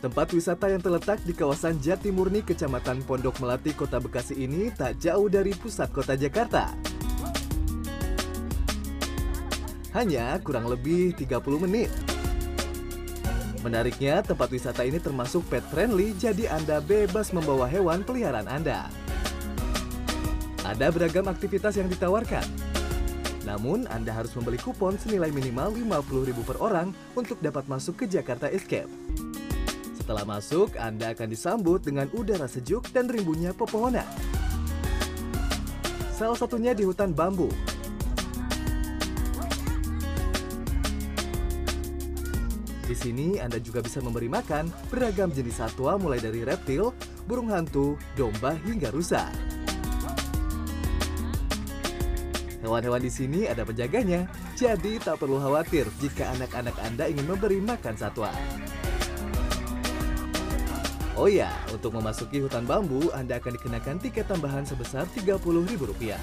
Tempat wisata yang terletak di kawasan Jatimurni, Kecamatan Pondok Melati, Kota Bekasi ini tak jauh dari pusat kota Jakarta. Hanya kurang lebih 30 menit. Menariknya, tempat wisata ini termasuk pet friendly, jadi Anda bebas membawa hewan peliharaan Anda. Ada beragam aktivitas yang ditawarkan. Namun, Anda harus membeli kupon senilai minimal Rp50.000 per orang untuk dapat masuk ke Jakarta Escape. Setelah masuk, Anda akan disambut dengan udara sejuk dan rimbunya pepohonan. Salah satunya di hutan bambu. Di sini Anda juga bisa memberi makan beragam jenis satwa mulai dari reptil, burung hantu, domba hingga rusa. Hewan-hewan di sini ada penjaganya, jadi tak perlu khawatir jika anak-anak Anda ingin memberi makan satwa. Oh ya, untuk memasuki hutan bambu, Anda akan dikenakan tiket tambahan sebesar Rp30.000.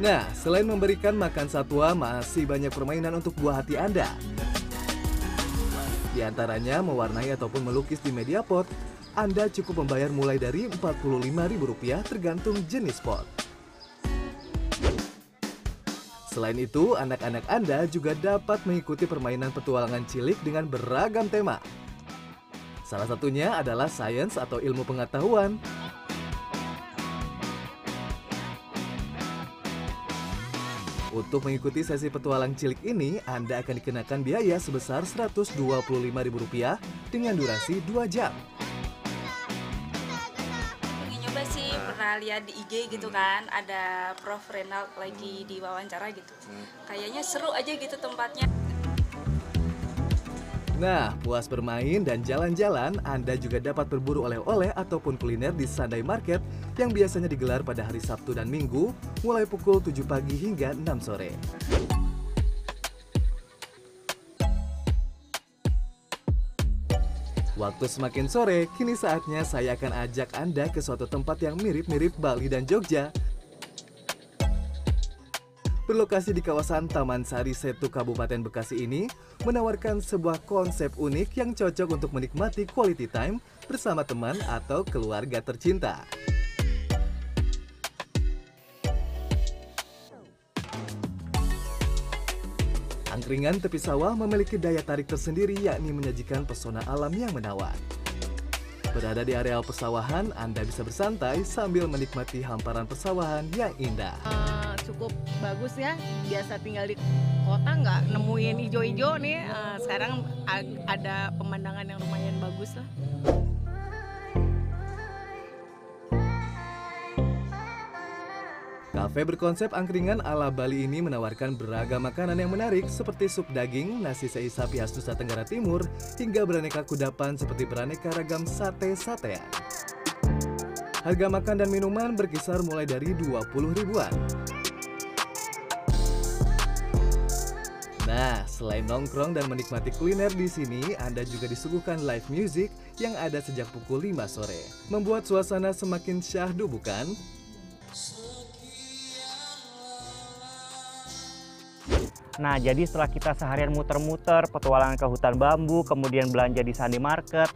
Nah, selain memberikan makan satwa, masih banyak permainan untuk buah hati Anda. Di antaranya mewarnai ataupun melukis di media pot, Anda cukup membayar mulai dari Rp45.000 tergantung jenis pot. Selain itu, anak-anak Anda juga dapat mengikuti permainan petualangan cilik dengan beragam tema. Salah satunya adalah sains atau ilmu pengetahuan. Untuk mengikuti sesi petualang cilik ini, Anda akan dikenakan biaya sebesar Rp125.000 dengan durasi 2 jam. Pernah lihat di IG gitu kan, ada Prof Renald lagi di wawancara gitu. Kayaknya seru aja gitu tempatnya. Nah, puas bermain dan jalan-jalan, Anda juga dapat berburu oleh-oleh ataupun kuliner di Sunday Market yang biasanya digelar pada hari Sabtu dan Minggu, mulai pukul 7 pagi hingga 6 sore. Waktu semakin sore, kini saatnya saya akan ajak Anda ke suatu tempat yang mirip-mirip Bali dan Jogja. Berlokasi di kawasan Taman Sari Setu Kabupaten Bekasi ini, menawarkan sebuah konsep unik yang cocok untuk menikmati quality time bersama teman atau keluarga tercinta. Angkringan tepi sawah memiliki daya tarik tersendiri yakni menyajikan pesona alam yang menawan. Berada di areal persawahan, Anda bisa bersantai sambil menikmati hamparan persawahan yang indah. Uh, cukup bagus ya, biasa tinggal di kota nggak nemuin hijau-hijau nih, uh, sekarang ada pemandangan yang lumayan Kafe berkonsep angkringan ala Bali ini menawarkan beragam makanan yang menarik seperti sup daging, nasi sei sapi khas Nusa Tenggara Timur, hingga beraneka kudapan seperti beraneka ragam sate-satean. Harga makan dan minuman berkisar mulai dari 20 ribuan. Nah, selain nongkrong dan menikmati kuliner di sini, Anda juga disuguhkan live music yang ada sejak pukul 5 sore. Membuat suasana semakin syahdu bukan? Nah, jadi setelah kita seharian muter-muter, petualangan ke hutan bambu, kemudian belanja di Sunday Market,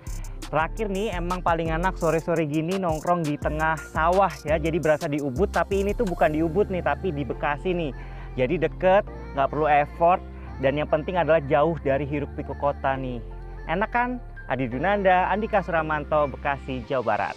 terakhir nih emang paling enak sore-sore gini nongkrong di tengah sawah ya. Jadi berasa di Ubud, tapi ini tuh bukan di Ubud nih, tapi di Bekasi nih. Jadi deket, nggak perlu effort, dan yang penting adalah jauh dari hiruk pikuk kota nih. Enak kan? Adi Dunanda, Andika Suramanto, Bekasi, Jawa Barat.